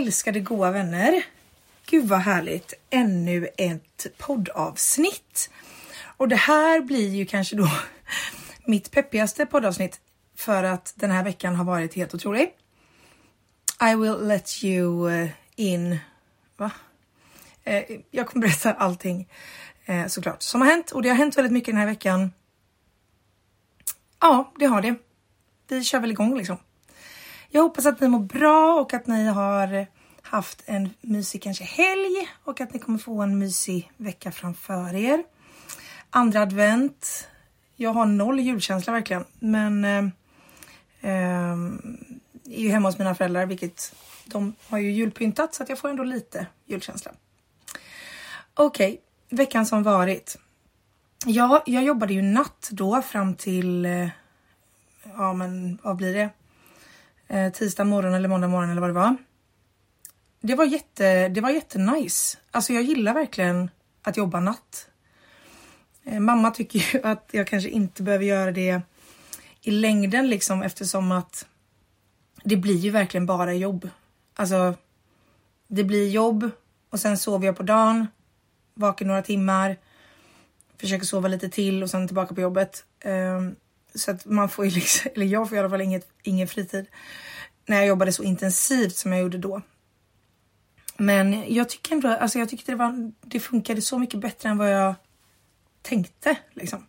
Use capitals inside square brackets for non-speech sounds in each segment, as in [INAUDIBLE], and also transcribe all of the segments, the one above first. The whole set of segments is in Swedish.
älskade goa vänner. Gud vad härligt. Ännu ett poddavsnitt. Och det här blir ju kanske då [LAUGHS] mitt peppigaste poddavsnitt för att den här veckan har varit helt otrolig. I will let you eh, in. Va? Eh, jag kommer berätta allting eh, såklart som har hänt och det har hänt väldigt mycket den här veckan. Ja, det har det. Vi kör väl igång liksom. Jag hoppas att ni mår bra och att ni har haft en mysig kanske helg och att ni kommer få en mysig vecka framför er. Andra advent. Jag har noll julkänsla verkligen, men eh, eh, är ju hemma hos mina föräldrar, vilket de har ju julpyntat så att jag får ändå lite julkänsla. Okej, okay, veckan som varit. Ja, jag jobbade ju natt då fram till, eh, ja men vad blir det? Eh, tisdag morgon eller måndag morgon eller vad det var. Det var jätte, det var jättenice. Alltså jag gillar verkligen att jobba natt. Eh, mamma tycker ju [LAUGHS] att jag kanske inte behöver göra det i längden liksom eftersom att det blir ju verkligen bara jobb. Alltså, det blir jobb och sen sover jag på dagen, Vaken några timmar, försöker sova lite till och sen tillbaka på jobbet. Ehm, så att man får ju liksom, [LAUGHS] eller jag får i alla fall inget, ingen fritid när jag jobbade så intensivt som jag gjorde då. Men jag tycker ändå, alltså jag tyckte det var, det funkade så mycket bättre än vad jag tänkte liksom.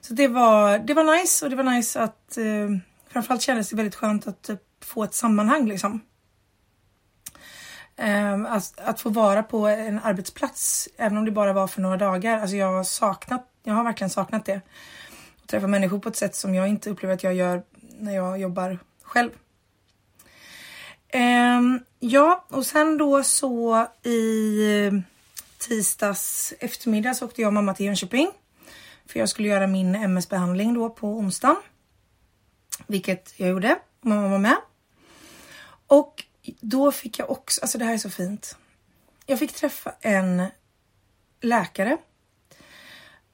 Så det var, det var nice och det var nice att eh, framförallt kändes det väldigt skönt att typ, få ett sammanhang liksom. Eh, att, att, få vara på en arbetsplats, även om det bara var för några dagar. Alltså jag har saknat, jag har verkligen saknat det. Träffa människor på ett sätt som jag inte upplever att jag gör när jag jobbar själv. Eh, ja, och sen då så i eh, tisdags eftermiddag så åkte jag och mamma till Jönköping. För jag skulle göra min MS-behandling då på onsdagen. Vilket jag gjorde. Mamma var med. Och då fick jag också, alltså det här är så fint. Jag fick träffa en läkare.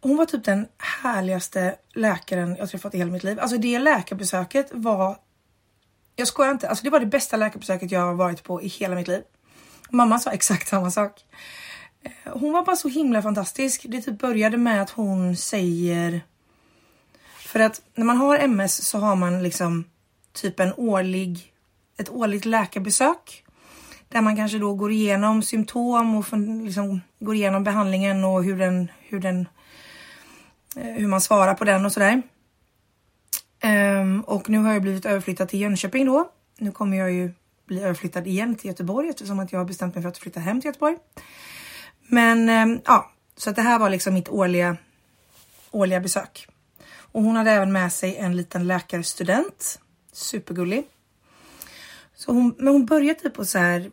Hon var typ den härligaste läkaren jag träffat i hela mitt liv. Alltså det läkarbesöket var, jag skojar inte, alltså det var det bästa läkarbesöket jag har varit på i hela mitt liv. Mamma sa exakt samma sak. Eh, hon var bara så himla fantastisk. Det typ började med att hon säger... För att när man har MS så har man liksom typ en årlig, ett årligt läkarbesök. Där man kanske då går igenom symptom och liksom går igenom behandlingen och hur den, hur den, Eh, hur man svarar på den och sådär. Um, och nu har jag blivit överflyttad till Jönköping då. Nu kommer jag ju bli överflyttad igen till Göteborg eftersom att jag har bestämt mig för att flytta hem till Göteborg. Men um, ja, så att det här var liksom mitt årliga, årliga besök. Och hon hade även med sig en liten läkarstudent. Supergullig. Så hon, men hon började typ och så här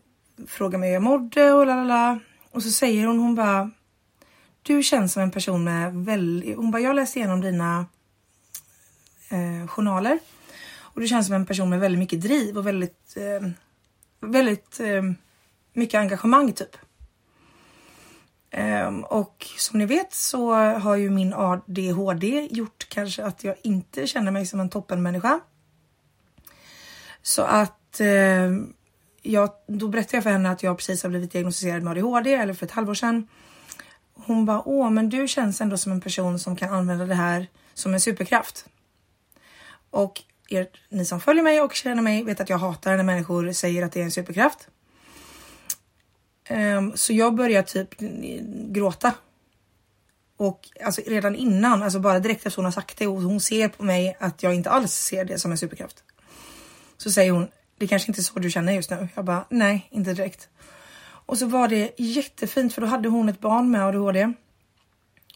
fråga mig hur jag mådde och lalala. Och så säger hon, hon bara du känns som en person med väldigt, hon bara jag läste igenom dina eh, journaler och du känns som en person med väldigt mycket driv och väldigt, eh, väldigt eh, mycket engagemang typ. Um, och som ni vet så har ju min ADHD gjort kanske att jag inte känner mig som en toppenmänniska. Så att uh, jag, då berättade jag för henne att jag precis har blivit diagnostiserad med ADHD eller för ett halvår sedan. Hon bara, åh, men du känns ändå som en person som kan använda det här som en superkraft. Och er, ni som följer mig och känner mig vet att jag hatar när människor säger att det är en superkraft. Um, så jag började typ gråta. Och alltså redan innan, alltså bara direkt efter hon har sagt det och hon ser på mig att jag inte alls ser det som en superkraft. Så säger hon, det kanske inte är så du känner just nu. Jag bara, nej, inte direkt. Och så var det jättefint för då hade hon ett barn med ADHD.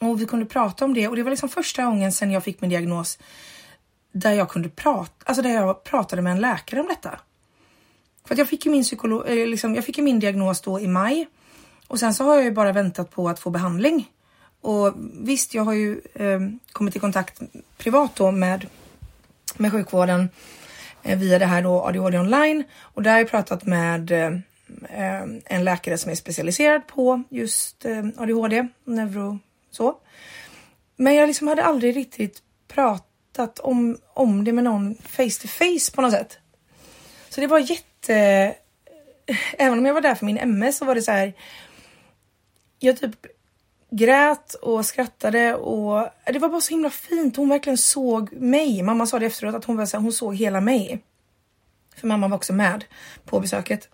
Och vi kunde prata om det och det var liksom första gången sedan jag fick min diagnos där jag kunde prata, alltså där jag pratade med en läkare om detta. För att jag fick ju min psykolog, eh, liksom, jag fick ju min diagnos då i maj och sen så har jag ju bara väntat på att få behandling. Och visst, jag har ju eh, kommit i kontakt privat då med, med sjukvården eh, via det här då ADHD online och där har jag pratat med eh, Eh, en läkare som är specialiserad på just eh, ADHD, neuro så. Men jag liksom hade aldrig riktigt pratat om, om det med någon face to face på något sätt. Så det var jätte, eh, även om jag var där för min MS så var det så här. Jag typ grät och skrattade och eh, det var bara så himla fint. Hon verkligen såg mig. Mamma sa det efteråt att hon var så här, hon såg hela mig. För mamma var också med på besöket.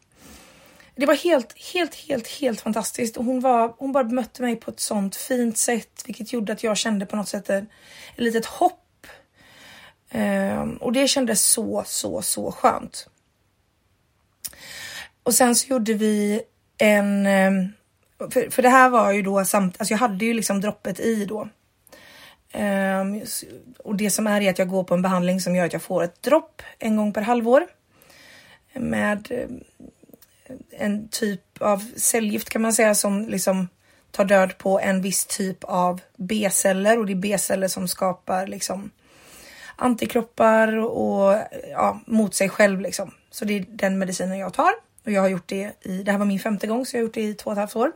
Det var helt, helt, helt, helt fantastiskt och hon var, hon bara bemötte mig på ett sånt fint sätt, vilket gjorde att jag kände på något sätt ett, ett litet hopp. Um, och det kändes så, så, så skönt. Och sen så gjorde vi en, ehm, för, för det här var ju då samt, alltså jag hade ju liksom droppet i då. Um, och det som är är att jag går på en behandling som gör att jag får ett dropp en gång per halvår med en typ av cellgift kan man säga som liksom tar död på en viss typ av B-celler och det är B-celler som skapar liksom antikroppar och ja, mot sig själv liksom. Så det är den medicinen jag tar och jag har gjort det i, det här var min femte gång så jag har gjort det i två och ett halvt år.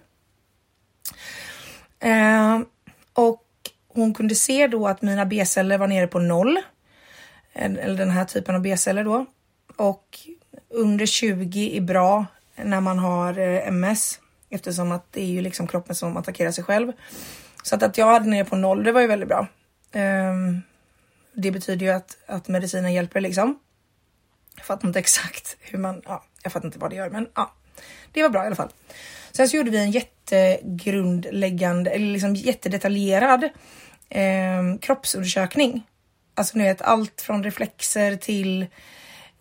Eh, och hon kunde se då att mina B-celler var nere på noll. Eh, eller den här typen av B-celler då. Och under 20 är bra när man har eh, MS eftersom att det är ju liksom kroppen som attackerar sig själv. Så att, att jag hade ner på noll, det var ju väldigt bra. Um, det betyder ju att, att medicinen hjälper liksom. Jag fattar inte exakt hur man, ja, jag fattar inte vad det gör, men ja, det var bra i alla fall. Sen så gjorde vi en jättegrundläggande, eller liksom jättedetaljerad eh, kroppsundersökning. Alltså ni vet allt från reflexer till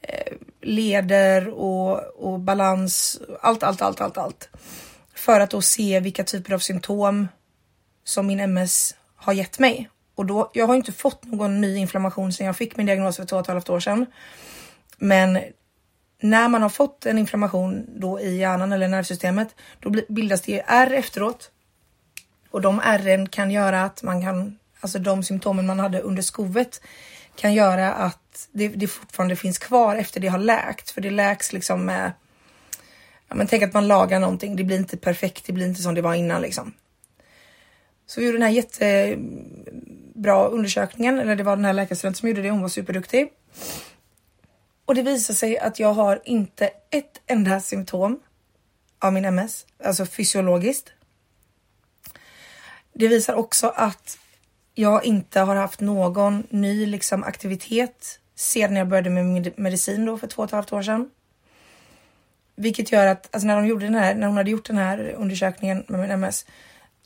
Eh, leder och, och balans, allt, allt, allt, allt, allt. För att då se vilka typer av symptom som min MS har gett mig. Och då, jag har inte fått någon ny inflammation sedan jag fick min diagnos för två och ett halvt år sedan. Men när man har fått en inflammation då i hjärnan eller nervsystemet, då bildas det ärr efteråt. Och de ärren kan göra att man kan, alltså de symptomen man hade under skovet kan göra att det, det fortfarande finns kvar efter det har läkt. För det läks liksom med... Ja, men tänk att man lagar någonting. Det blir inte perfekt. Det blir inte som det var innan liksom. Så vi gjorde den här jättebra undersökningen. Eller det var den här läkarstudenten som gjorde det. Hon var superduktig. Och det visar sig att jag har inte ett enda symptom av min MS, alltså fysiologiskt. Det visar också att jag inte har haft någon ny liksom, aktivitet sedan jag började med medicin då för två och ett halvt år sedan. Vilket gör att alltså när de gjorde den här, när hon hade gjort den här undersökningen med min MS.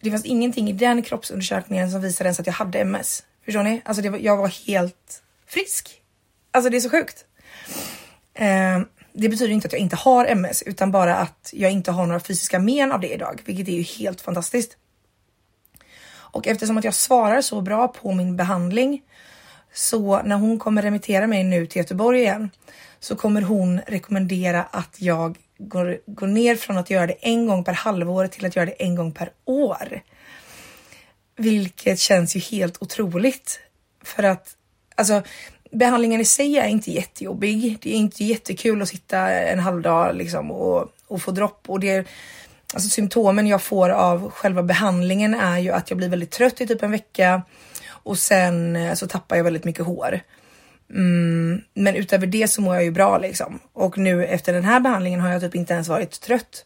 Det fanns ingenting i den kroppsundersökningen som visade ens att jag hade MS. Förstår ni? Alltså det var, jag var helt frisk. Alltså det är så sjukt. Eh, det betyder inte att jag inte har MS utan bara att jag inte har några fysiska men av det idag, vilket är ju helt fantastiskt. Och eftersom att jag svarar så bra på min behandling så när hon kommer remittera mig nu till Göteborg igen så kommer hon rekommendera att jag går, går ner från att göra det en gång per halvår till att göra det en gång per år. Vilket känns ju helt otroligt. För att alltså behandlingen i sig är inte jättejobbig. Det är inte jättekul att sitta en halv dag liksom och, och få dropp och det alltså symptomen jag får av själva behandlingen är ju att jag blir väldigt trött i typ en vecka och sen eh, så tappar jag väldigt mycket hår. Mm, men utöver det så mår jag ju bra liksom och nu efter den här behandlingen har jag typ inte ens varit trött.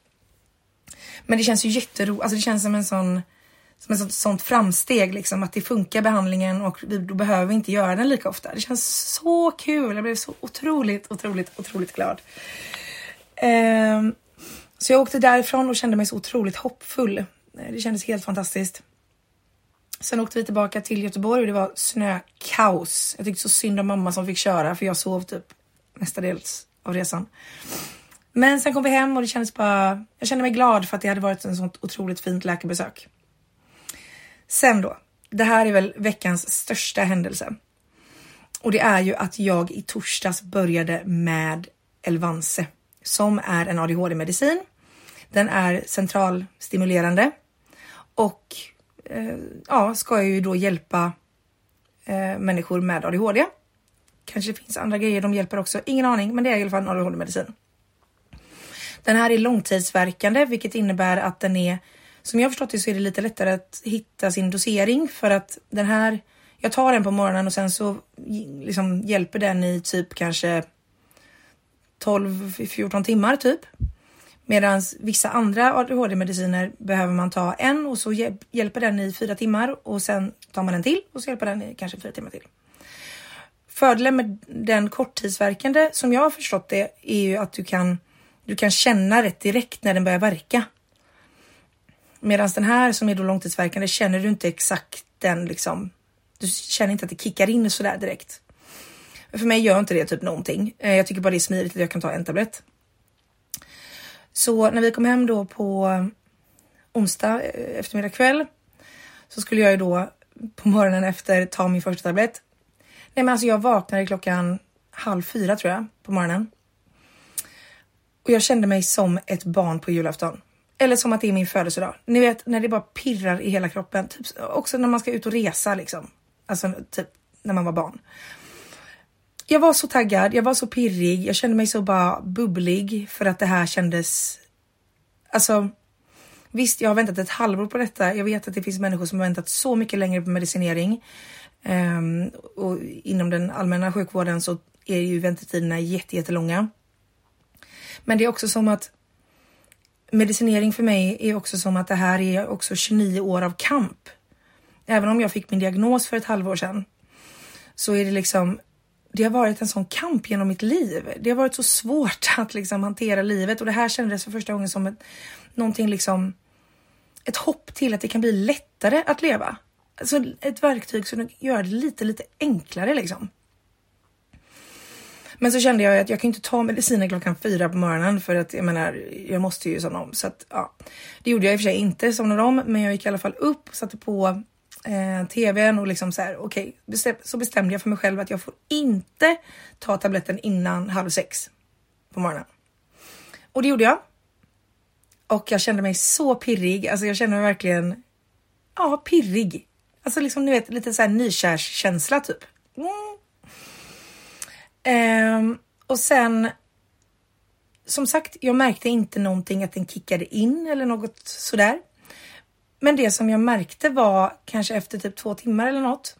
Men det känns ju jätteroligt, alltså det känns som en sån som ett sånt, sånt framsteg liksom att det funkar behandlingen och då behöver vi inte göra den lika ofta. Det känns så kul. Jag blev så otroligt, otroligt, otroligt glad. Um, så jag åkte därifrån och kände mig så otroligt hoppfull. Det kändes helt fantastiskt. Sen åkte vi tillbaka till Göteborg och det var snökaos. Jag tyckte så synd om mamma som fick köra för jag sov typ mestadels av resan. Men sen kom vi hem och det kändes bara. Jag kände mig glad för att det hade varit en sånt otroligt fint läkarbesök. Sen då. Det här är väl veckans största händelse. Och det är ju att jag i torsdags började med Elvanse som är en ADHD-medicin. Den är centralstimulerande och Eh, ja, ska ju då hjälpa eh, människor med ADHD. Kanske det finns andra grejer de hjälper också, ingen aning, men det är i alla fall en ADHD-medicin. Den här är långtidsverkande, vilket innebär att den är som jag förstått det så är det lite lättare att hitta sin dosering för att den här. Jag tar den på morgonen och sen så liksom hjälper den i typ kanske 12-14 timmar typ. Medan vissa andra ADHD-mediciner behöver man ta en och så hjälper den i fyra timmar och sen tar man en till och så hjälper den i kanske fyra timmar till. Fördelen med den korttidsverkande som jag har förstått det är ju att du kan, du kan känna rätt direkt när den börjar verka. Medan den här som är då långtidsverkande känner du inte exakt den liksom. Du känner inte att det kickar in sådär direkt. För mig gör inte det typ någonting. Eh, jag tycker bara det är smidigt att jag kan ta en tablett. Så när vi kom hem då på onsdag eh, eftermiddag kväll så skulle jag ju då på morgonen efter ta min första tablett. Nej men alltså jag vaknade klockan halv fyra tror jag på morgonen. Och jag kände mig som ett barn på julafton. Eller som att det är min födelsedag. Ni vet när det bara pirrar i hela kroppen. Typ, också när man ska ut och resa liksom. Alltså typ när man var barn. Jag var så taggad, jag var så pirrig, jag kände mig så bara bubblig för att det här kändes... Alltså visst, jag har väntat ett halvår på detta. Jag vet att det finns människor som har väntat så mycket längre på medicinering. Um, och inom den allmänna sjukvården så är ju väntetiderna jättelånga. Men det är också som att medicinering för mig är också som att det här är också 29 år av kamp. Även om jag fick min diagnos för ett halvår sedan så är det liksom det har varit en sån kamp genom mitt liv. Det har varit så svårt [LAUGHS] att liksom hantera livet och det här kändes för första gången som ett, någonting liksom ett hopp till att det kan bli lättare att leva. Alltså ett verktyg som gör det lite, lite enklare liksom. Men så kände jag att jag kan inte ta mediciner klockan fyra på morgonen för att jag menar, jag måste ju somna om. Så att ja, det gjorde jag i och för sig inte, somnade om, men jag gick i alla fall upp, satte på eh, tvn och liksom så här, okej, okay, bestäm, så bestämde jag för mig själv att jag får inte ta tabletten innan halv sex på morgonen. Och det gjorde jag. Och jag kände mig så pirrig, alltså jag kände mig verkligen, ja, pirrig. Alltså liksom ni vet lite så här nykärskänsla typ. Mm. Eh, och sen som sagt, jag märkte inte någonting att den kickade in eller något sådär. Men det som jag märkte var kanske efter typ två timmar eller något.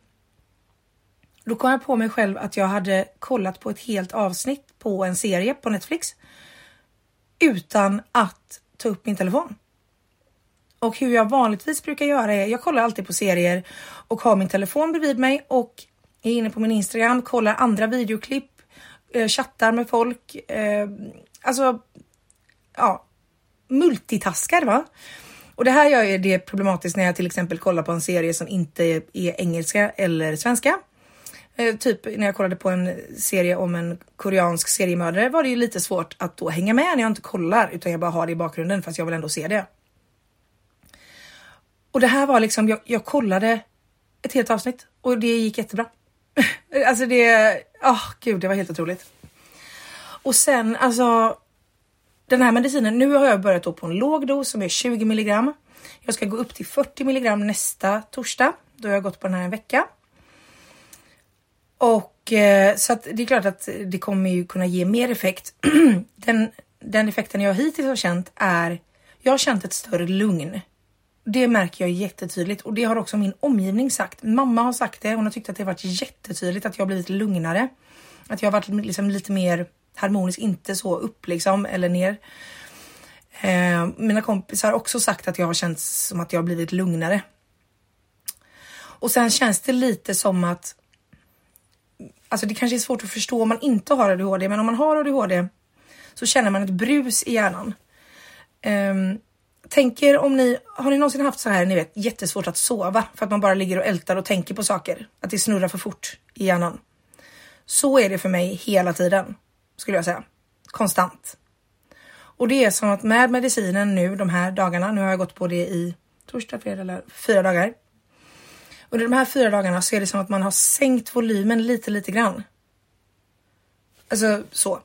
Då kom jag på mig själv att jag hade kollat på ett helt avsnitt på en serie på Netflix utan att ta upp min telefon. Och hur jag vanligtvis brukar göra är, jag kollar alltid på serier och har min telefon bredvid mig och är inne på min Instagram, kollar andra videoklipp, eh, chattar med folk. Eh, alltså, ja, multitaskar va. Och det här gör det problematiskt när jag till exempel kollar på en serie som inte är engelska eller svenska. Eh, typ när jag kollade på en serie om en koreansk seriemördare var det ju lite svårt att då hänga med när jag inte kollar utan jag bara har det i bakgrunden fast jag vill ändå se det. Och det här var liksom, jag, jag kollade ett helt avsnitt och det gick jättebra. [LAUGHS] alltså det, åh oh, gud, det var helt otroligt. Och sen alltså den här medicinen, nu har jag börjat då på en låg dos som är 20 milligram. Jag ska gå upp till 40 milligram nästa torsdag. Då har jag gått på den här en vecka. Och eh, så att det är klart att det kommer ju kunna ge mer effekt. [CLEARS THROAT] den, den effekten jag hittills har känt är, jag har känt ett större lugn. Det märker jag jättetydligt och det har också min omgivning sagt. Mamma har sagt det. Hon har tyckt att det har varit jättetydligt att jag har blivit lugnare. Att jag har varit liksom lite mer harmonisk, inte så upp liksom eller ner. Eh, mina kompisar har också sagt att jag har känt som att jag har blivit lugnare. Och sen känns det lite som att Alltså det kanske är svårt att förstå om man inte har ADHD, men om man har ADHD så känner man ett brus i hjärnan. Um, tänker om ni, har ni någonsin haft så här, ni vet, jättesvårt att sova för att man bara ligger och ältar och tänker på saker? Att det snurrar för fort i hjärnan. Så är det för mig hela tiden skulle jag säga. Konstant. Och det är som att med medicinen nu de här dagarna, nu har jag gått på det i torsdag, fredag eller fyra dagar. Under de här fyra dagarna så är det som att man har sänkt volymen lite, lite grann. Alltså så.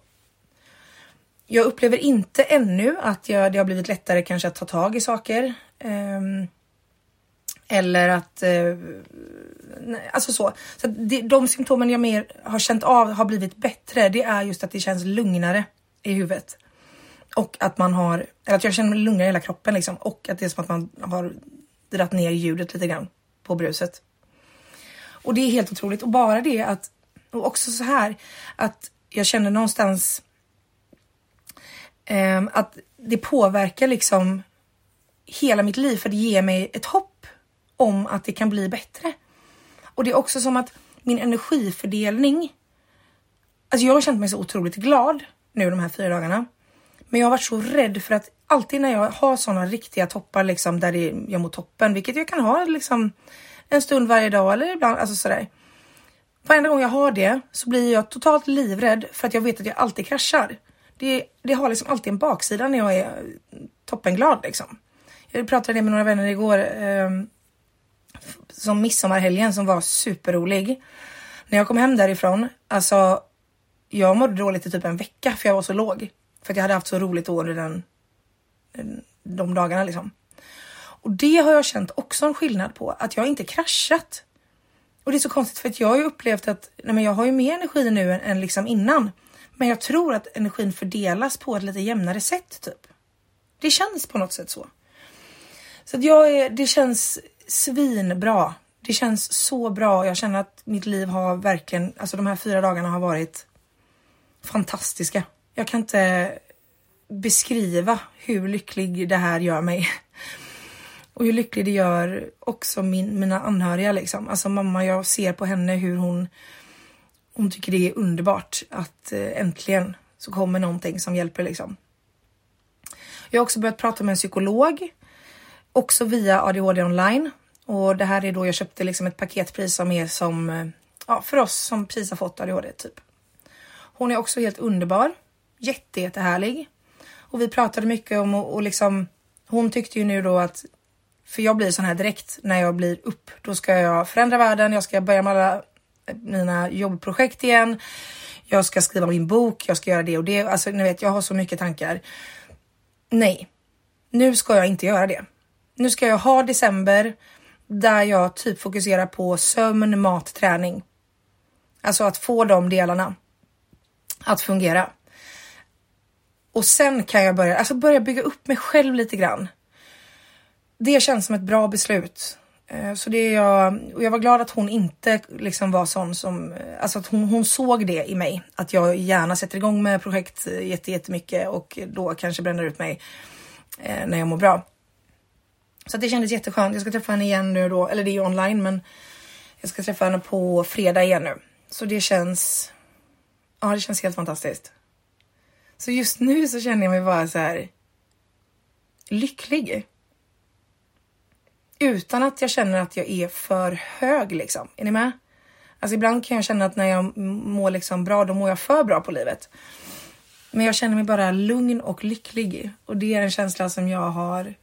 Jag upplever inte ännu att jag, det har blivit lättare kanske att ta tag i saker. Um, eller att... Eh, alltså så. så det, de symptomen jag mer har känt av har blivit bättre. Det är just att det känns lugnare i huvudet. Och att man har, eller att jag känner mig lugnare i hela kroppen liksom. Och att det är som att man har dratt ner ljudet lite grann på bruset. Och det är helt otroligt. Och bara det att, och också så här att jag känner någonstans Eh, att det påverkar liksom hela mitt liv för det ger mig ett hopp om att det kan bli bättre. Och det är också som att min energifördelning. Alltså jag har känt mig så otroligt glad nu de här fyra dagarna. Men jag har varit så rädd för att alltid när jag har sådana riktiga toppar liksom där det, jag mår toppen, vilket jag kan ha liksom en stund varje dag eller ibland alltså sådär. Varenda gång jag har det så blir jag totalt livrädd för att jag vet att jag alltid kraschar. Det, det har liksom alltid en baksida när jag är toppenglad liksom. Jag pratade med några vänner igår eh, som midsommarhelgen som var superrolig. När jag kom hem därifrån, alltså jag mådde dåligt i typ en vecka för jag var så låg. För att jag hade haft så roligt under den, de dagarna liksom. Och det har jag känt också en skillnad på, att jag inte kraschat. Och det är så konstigt för att jag har ju upplevt att nej men jag har ju mer energi nu än, än liksom innan. Men jag tror att energin fördelas på ett lite jämnare sätt typ. Det känns på något sätt så. Så att jag är, det känns svinbra. Det känns så bra. Jag känner att mitt liv har verkligen, alltså de här fyra dagarna har varit fantastiska. Jag kan inte beskriva hur lycklig det här gör mig. [LAUGHS] Och hur lycklig det gör också min, mina anhöriga liksom. Alltså mamma, jag ser på henne hur hon hon tycker det är underbart att eh, äntligen så kommer någonting som hjälper liksom. Jag har också börjat prata med en psykolog, också via ADHD online och det här är då jag köpte liksom ett paketpris som är som eh, ja, för oss som precis har fått ADHD typ. Hon är också helt underbar, jätte, jättehärlig och vi pratade mycket om och, och liksom hon tyckte ju nu då att för jag blir sån här direkt när jag blir upp. Då ska jag förändra världen. Jag ska börja med alla eh, mina jobbprojekt igen. Jag ska skriva min bok. Jag ska göra det och det. Alltså, ni vet, jag har så mycket tankar. Nej, nu ska jag inte göra det. Nu ska jag ha december där jag typ fokuserar på sömn, mat, träning. Alltså att få de delarna att fungera. Och sen kan jag börja, alltså börja bygga upp mig själv lite grann. Det känns som ett bra beslut. Eh, så det är jag, och jag var glad att hon inte liksom var sån som, eh, alltså att hon, hon såg det i mig. Att jag gärna sätter igång med projekt eh, jättemycket och då kanske bränner ut mig när jag mår bra. Så det kändes jätteskönt. Jag ska träffa henne igen nu då, eller det är ju online men jag ska träffa henne på fredag igen nu. Så det känns, ja det känns helt fantastiskt. Så just nu så känner jag mig bara så här lycklig. Utan att jag känner att jag är för hög liksom. Är ni med? Alltså ibland kan jag känna att när jag mår liksom bra, då mår jag för bra på livet. Men jag känner mig bara lugn och lycklig och det är en känsla som jag har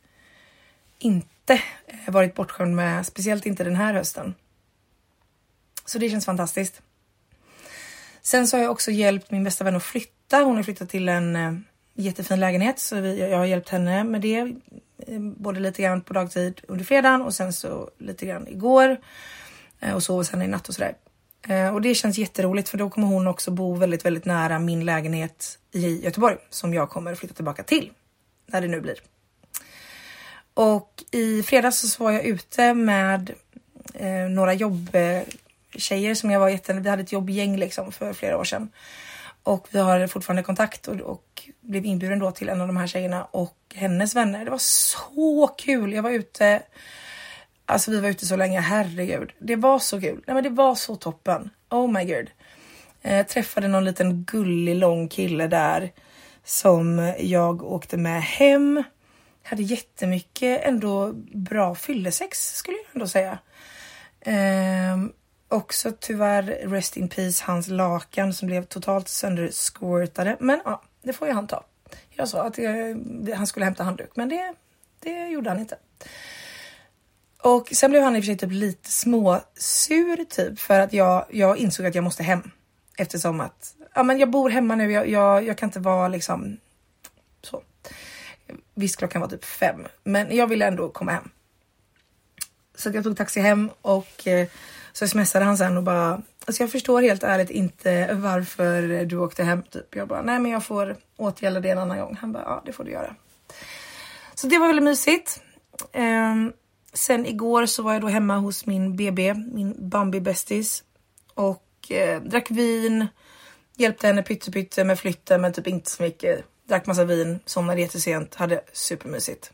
inte eh, varit bortskämd med, speciellt inte den här hösten. Så det känns fantastiskt. Sen så har jag också hjälpt min bästa vän att flytta. Hon har flyttat till en eh, jättefin lägenhet så vi, jag har hjälpt henne med det. Eh, både lite grann på dagtid under fredagen och sen så lite grann igår och sov hos henne i natt och sådär. Och det känns jätteroligt för då kommer hon också bo väldigt, väldigt nära min lägenhet i Göteborg som jag kommer flytta tillbaka till när det nu blir. Och i fredags så var jag ute med eh, några jobbtjejer som jag var jätte, vi hade ett jobbgäng liksom för flera år sedan. Och vi har fortfarande kontakt och, och blev inbjuden då till en av de här tjejerna och hennes vänner. Det var så kul. Jag var ute. Alltså vi var ute så länge, herregud. Det var så kul. Nej men det var så toppen. Oh my god. Eh, träffade någon liten gullig lång kille där som jag åkte med hem. Hade jättemycket ändå bra fyllesex skulle jag ändå säga. Ehm, också tyvärr rest in peace hans lakan som blev totalt söndersquirtade. Men ja, det får ju han ta. Jag sa att jag, han skulle hämta handduk, men det, det gjorde han inte. Och sen blev han i och för sig typ lite småsur typ för att jag, jag insåg att jag måste hem eftersom att ja, men jag bor hemma nu. Jag, jag, jag kan inte vara liksom så. Visst, klockan var typ fem, men jag ville ändå komma hem. Så jag tog taxi hem och eh, så smsade han sen och bara, alltså jag förstår helt ärligt inte varför du åkte hem typ. Jag bara, nej men jag får återgälda det en annan gång. Han bara, ja det får du göra. Så det var väldigt mysigt. Um, sen igår så var jag då hemma hos min BB, min Bambi bästis och eh, drack vin, hjälpte henne pytte pytte med flytten men typ inte så mycket drack massa vin, somnade jättesent, hade supermysigt.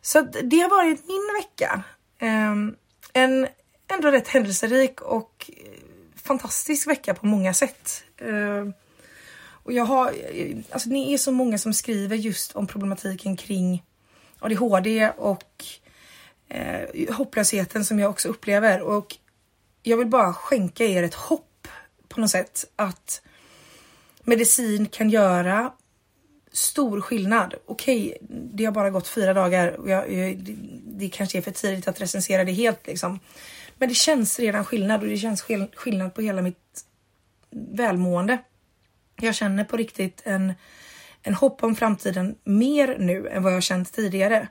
Så det har varit min vecka. Ehm, en ändå rätt händelserik och eh, fantastisk vecka på många sätt. Ehm, och jag har, eh, alltså ni är så många som skriver just om problematiken kring ADHD och eh, hopplösheten som jag också upplever. Och jag vill bara skänka er ett hopp på något sätt att medicin kan göra stor skillnad. Okej, det har bara gått fyra dagar och jag, jag, det, det kanske är för tidigt att recensera det helt liksom. Men det känns redan skillnad och det känns skillnad på hela mitt välmående. Jag känner på riktigt en, en hopp om framtiden mer nu än vad jag känt tidigare.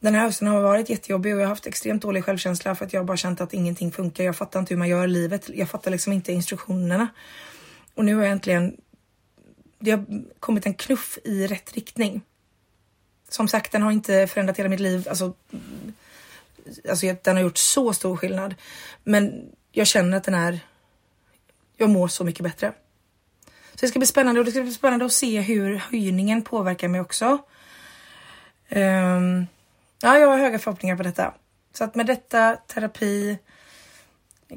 Den här hösten har varit jättejobbig och jag har haft extremt dålig självkänsla för att jag bara känt att ingenting funkar. Jag fattar inte hur man gör livet. Jag fattar liksom inte instruktionerna. Och nu har jag äntligen det har kommit en knuff i rätt riktning. Som sagt, den har inte förändrat hela mitt liv. Alltså, alltså den har gjort så stor skillnad. Men jag känner att den är. Jag mår så mycket bättre. Så det ska bli spännande och det ska bli spännande att se hur höjningen påverkar mig också. Um, ja, jag har höga förhoppningar på detta. Så att med detta terapi,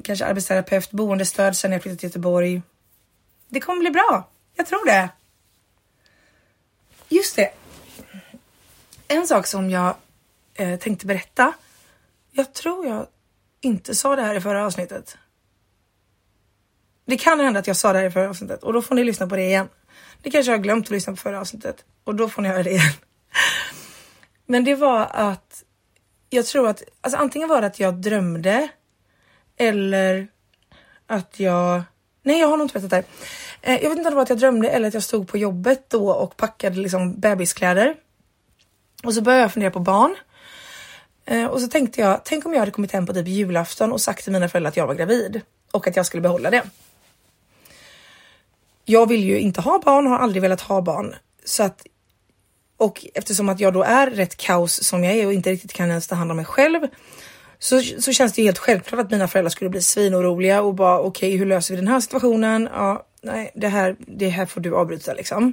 kanske arbetsterapeut, boendestöd sen jag flyttade till Göteborg. Det kommer bli bra. Jag tror det. Just det. En sak som jag eh, tänkte berätta. Jag tror jag inte sa det här i förra avsnittet. Det kan hända att jag sa det här i förra avsnittet och då får ni lyssna på det igen. Ni kanske har glömt att lyssna på förra avsnittet och då får ni höra det igen. [LAUGHS] Men det var att jag tror att alltså antingen var det att jag drömde eller att jag. Nej, jag har nog inte berättat det här. Eh, jag vet inte om det var att jag drömde eller att jag stod på jobbet då och packade liksom bebiskläder. Och så började jag fundera på barn. Eh, och så tänkte jag, tänk om jag hade kommit hem på typ julafton och sagt till mina föräldrar att jag var gravid och att jag skulle behålla det. Jag vill ju inte ha barn, har aldrig velat ha barn. Så att, och eftersom att jag då är rätt kaos som jag är och inte riktigt kan ens ta hand om mig själv så, så känns det helt självklart att mina föräldrar skulle bli svinoroliga och bara okej, okay, hur löser vi den här situationen? Ja, nej, det här, det här får du avbryta liksom.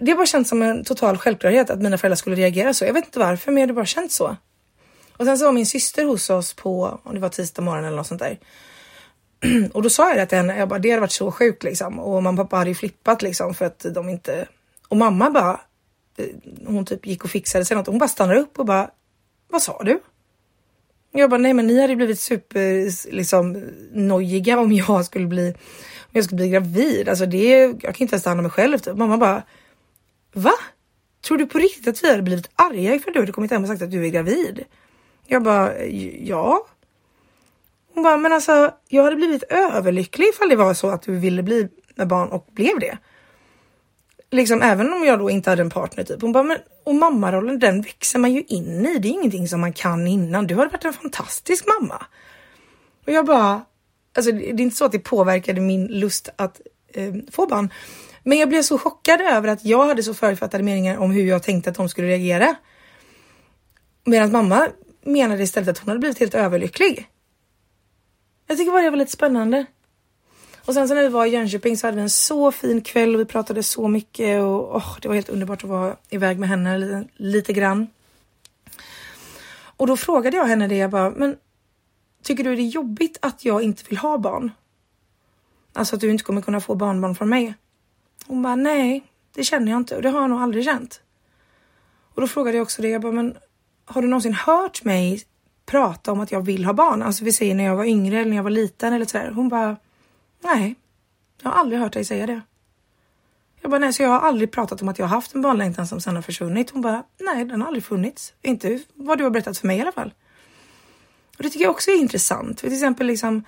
Det har bara känts som en total självklarhet att mina föräldrar skulle reagera så. Jag vet inte varför, men det bara känts så. Och sen så var min syster hos oss på, om det var tisdag morgon eller något sånt där. [CLEARS THROAT] Och då sa jag det till henne, jag bara, det hade varit så sjukt liksom. Och mamma och pappa hade ju flippat liksom för att de inte... Och mamma bara, eh, hon typ gick och fixade sig något. Hon bara stannade upp och bara, vad sa du? Jag bara, nej men ni hade blivit super liksom nojiga om jag skulle bli jag skulle bli gravid. Alltså det, jag kan inte ens ta hand om mig själv. Typ. Mamma bara, va? Tror du på riktigt att vi hade blivit arga ifall du hade kommit hem och sagt att du är gravid? Jag bara, ja. Hon bara, men alltså jag hade blivit överlycklig ifall det var så att du ville bli med barn och blev det. Liksom även om jag då inte hade en partner typ. Hon bara, men och mammarollen den växer man ju in i. Det är ingenting som man kan innan. Du har varit en fantastisk mamma. Och jag bara, Alltså det är inte så att det påverkade min lust att eh, få barn. Men jag blev så chockad över att jag hade så förutfattade meningar om hur jag tänkte att de skulle reagera. Medan mamma menade istället att hon hade blivit helt överlycklig. Jag tycker bara det var lite spännande. Och sen så när vi var i Jönköping så hade vi en så fin kväll och vi pratade så mycket och oh, det var helt underbart att vara iväg med henne lite, lite grann. Och då frågade jag henne det, jag bara, men Tycker du det är jobbigt att jag inte vill ha barn? Alltså att du inte kommer kunna få barnbarn från mig? Hon bara, nej, det känner jag inte och det har jag nog aldrig känt. Och då frågade jag också det, jag bara, men har du någonsin hört mig prata om att jag vill ha barn? Alltså vi säger när jag var yngre eller när jag var liten eller sådär. Hon bara, nej, jag har aldrig hört dig säga det. Jag bara, nej, så jag har aldrig pratat om att jag har haft en barnlängtan som sen har försvunnit. Hon bara, nej, den har aldrig funnits. Inte vad du har berättat för mig i alla fall. Och det tycker jag också är intressant. För till exempel liksom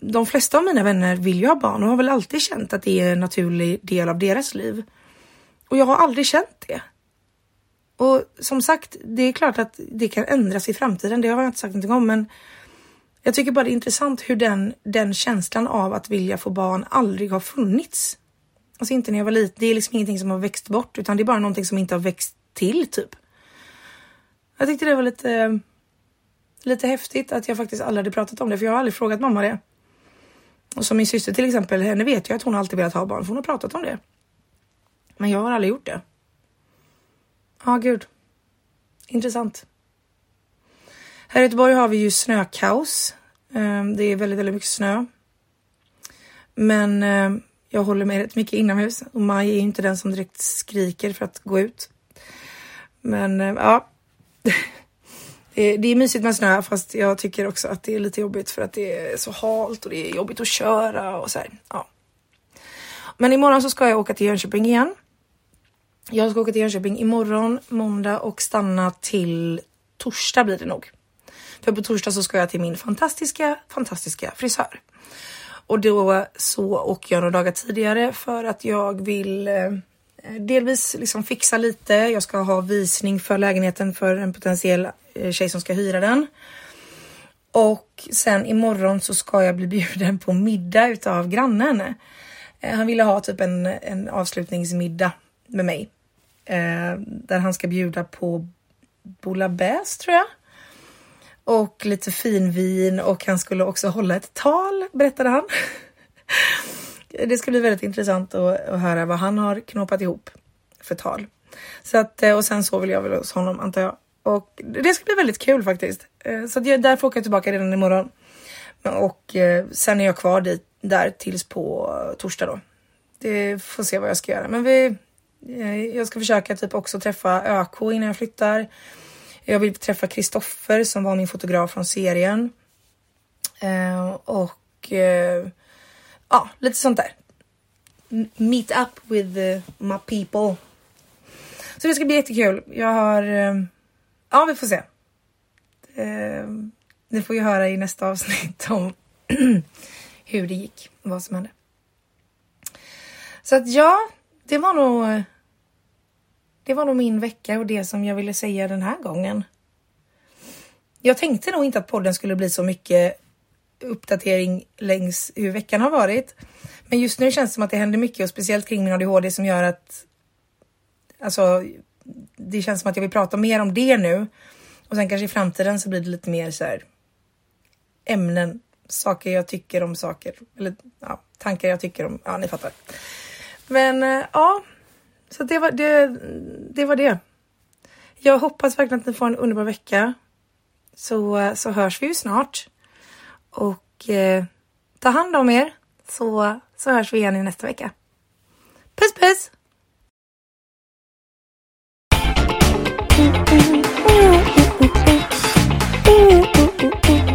de flesta av mina vänner vill ju ha barn och har väl alltid känt att det är en naturlig del av deras liv. Och jag har aldrig känt det. Och som sagt, det är klart att det kan ändras i framtiden. Det har jag inte sagt någonting om, men jag tycker bara det är intressant hur den, den känslan av att vilja få barn aldrig har funnits. Alltså inte när jag var liten. Det är liksom ingenting som har växt bort, utan det är bara någonting som inte har växt till typ. Jag tyckte det var lite lite häftigt att jag faktiskt aldrig hade pratat om det, för jag har aldrig frågat mamma det. Och som min syster till exempel, henne vet jag att hon alltid velat ha barn för hon har pratat om det. Men jag har aldrig gjort det. Ja, ah, gud. Intressant. Här i Göteborg har vi ju snökaos. Ehm, det är väldigt, väldigt mycket snö. Men ehm, jag håller mig rätt mycket inomhus och Maj är inte den som direkt skriker för att gå ut. Men ehm, ja, [LAUGHS] Eh, det är mysigt med snö fast jag tycker också att det är lite jobbigt för att det är så halt och det är jobbigt att köra och så här. Ja. Men imorgon så ska jag åka till Jönköping igen. Jag ska åka till Jönköping imorgon, måndag och stanna till torsdag blir det nog. För på torsdag så ska jag till min fantastiska, fantastiska frisör. Och då så åker jag några dagar tidigare för att jag vill eh, delvis liksom fixa lite. Jag ska ha visning för lägenheten för en potentiell eh, tjej som ska hyra den. Och sen imorgon så ska jag bli bjuden på middag utav grannen. Eh, han ville ha typ en, en avslutningsmiddag med mig. Eh, där han ska bjuda på bouillabaisse tror jag och lite finvin och han skulle också hålla ett tal berättade han. [LAUGHS] Det ska bli väldigt intressant att, att höra vad han har knåpat ihop för tal. Så att, eh, och sen så vill jag väl hos honom antar jag. Och det ska bli väldigt kul faktiskt. Eh, så att jag, därför åker jag tillbaka redan imorgon. Och eh, sen är jag kvar dit, där tills på torsdag då. Det får se vad jag ska göra. Men vi, jag ska försöka typ också träffa ÖK innan jag flyttar. Jag vill träffa Kristoffer som var min fotograf från serien. Och ja, lite sånt där. Meet up with uh, my people. Så det ska bli jättekul. Jag har... Eh, ja, vi får se. Eh, ni får ju höra i nästa avsnitt om [CLEARS THROAT] hur det gick och vad som hände. Så att ja, det var nog det var nog min vecka och det som jag ville säga den här gången. Jag tänkte nog inte att podden skulle bli så mycket uppdatering längs hur veckan har varit. Men just nu känns det som att det händer mycket och speciellt kring min ADHD som gör att alltså, det känns som att jag vill prata mer om det nu. Och sen kanske i framtiden så blir det lite mer så här ämnen, saker jag tycker om saker eller ja, tankar jag tycker om. Ja, ni fattar. Men eh, ja, så det var det, det var det. Jag hoppas verkligen att ni får en underbar vecka. Så, eh, så hörs vi ju snart. Och eh, ta hand om er så, så hörs vi igen i nästa vecka. Puss puss! Mm, mm, mm,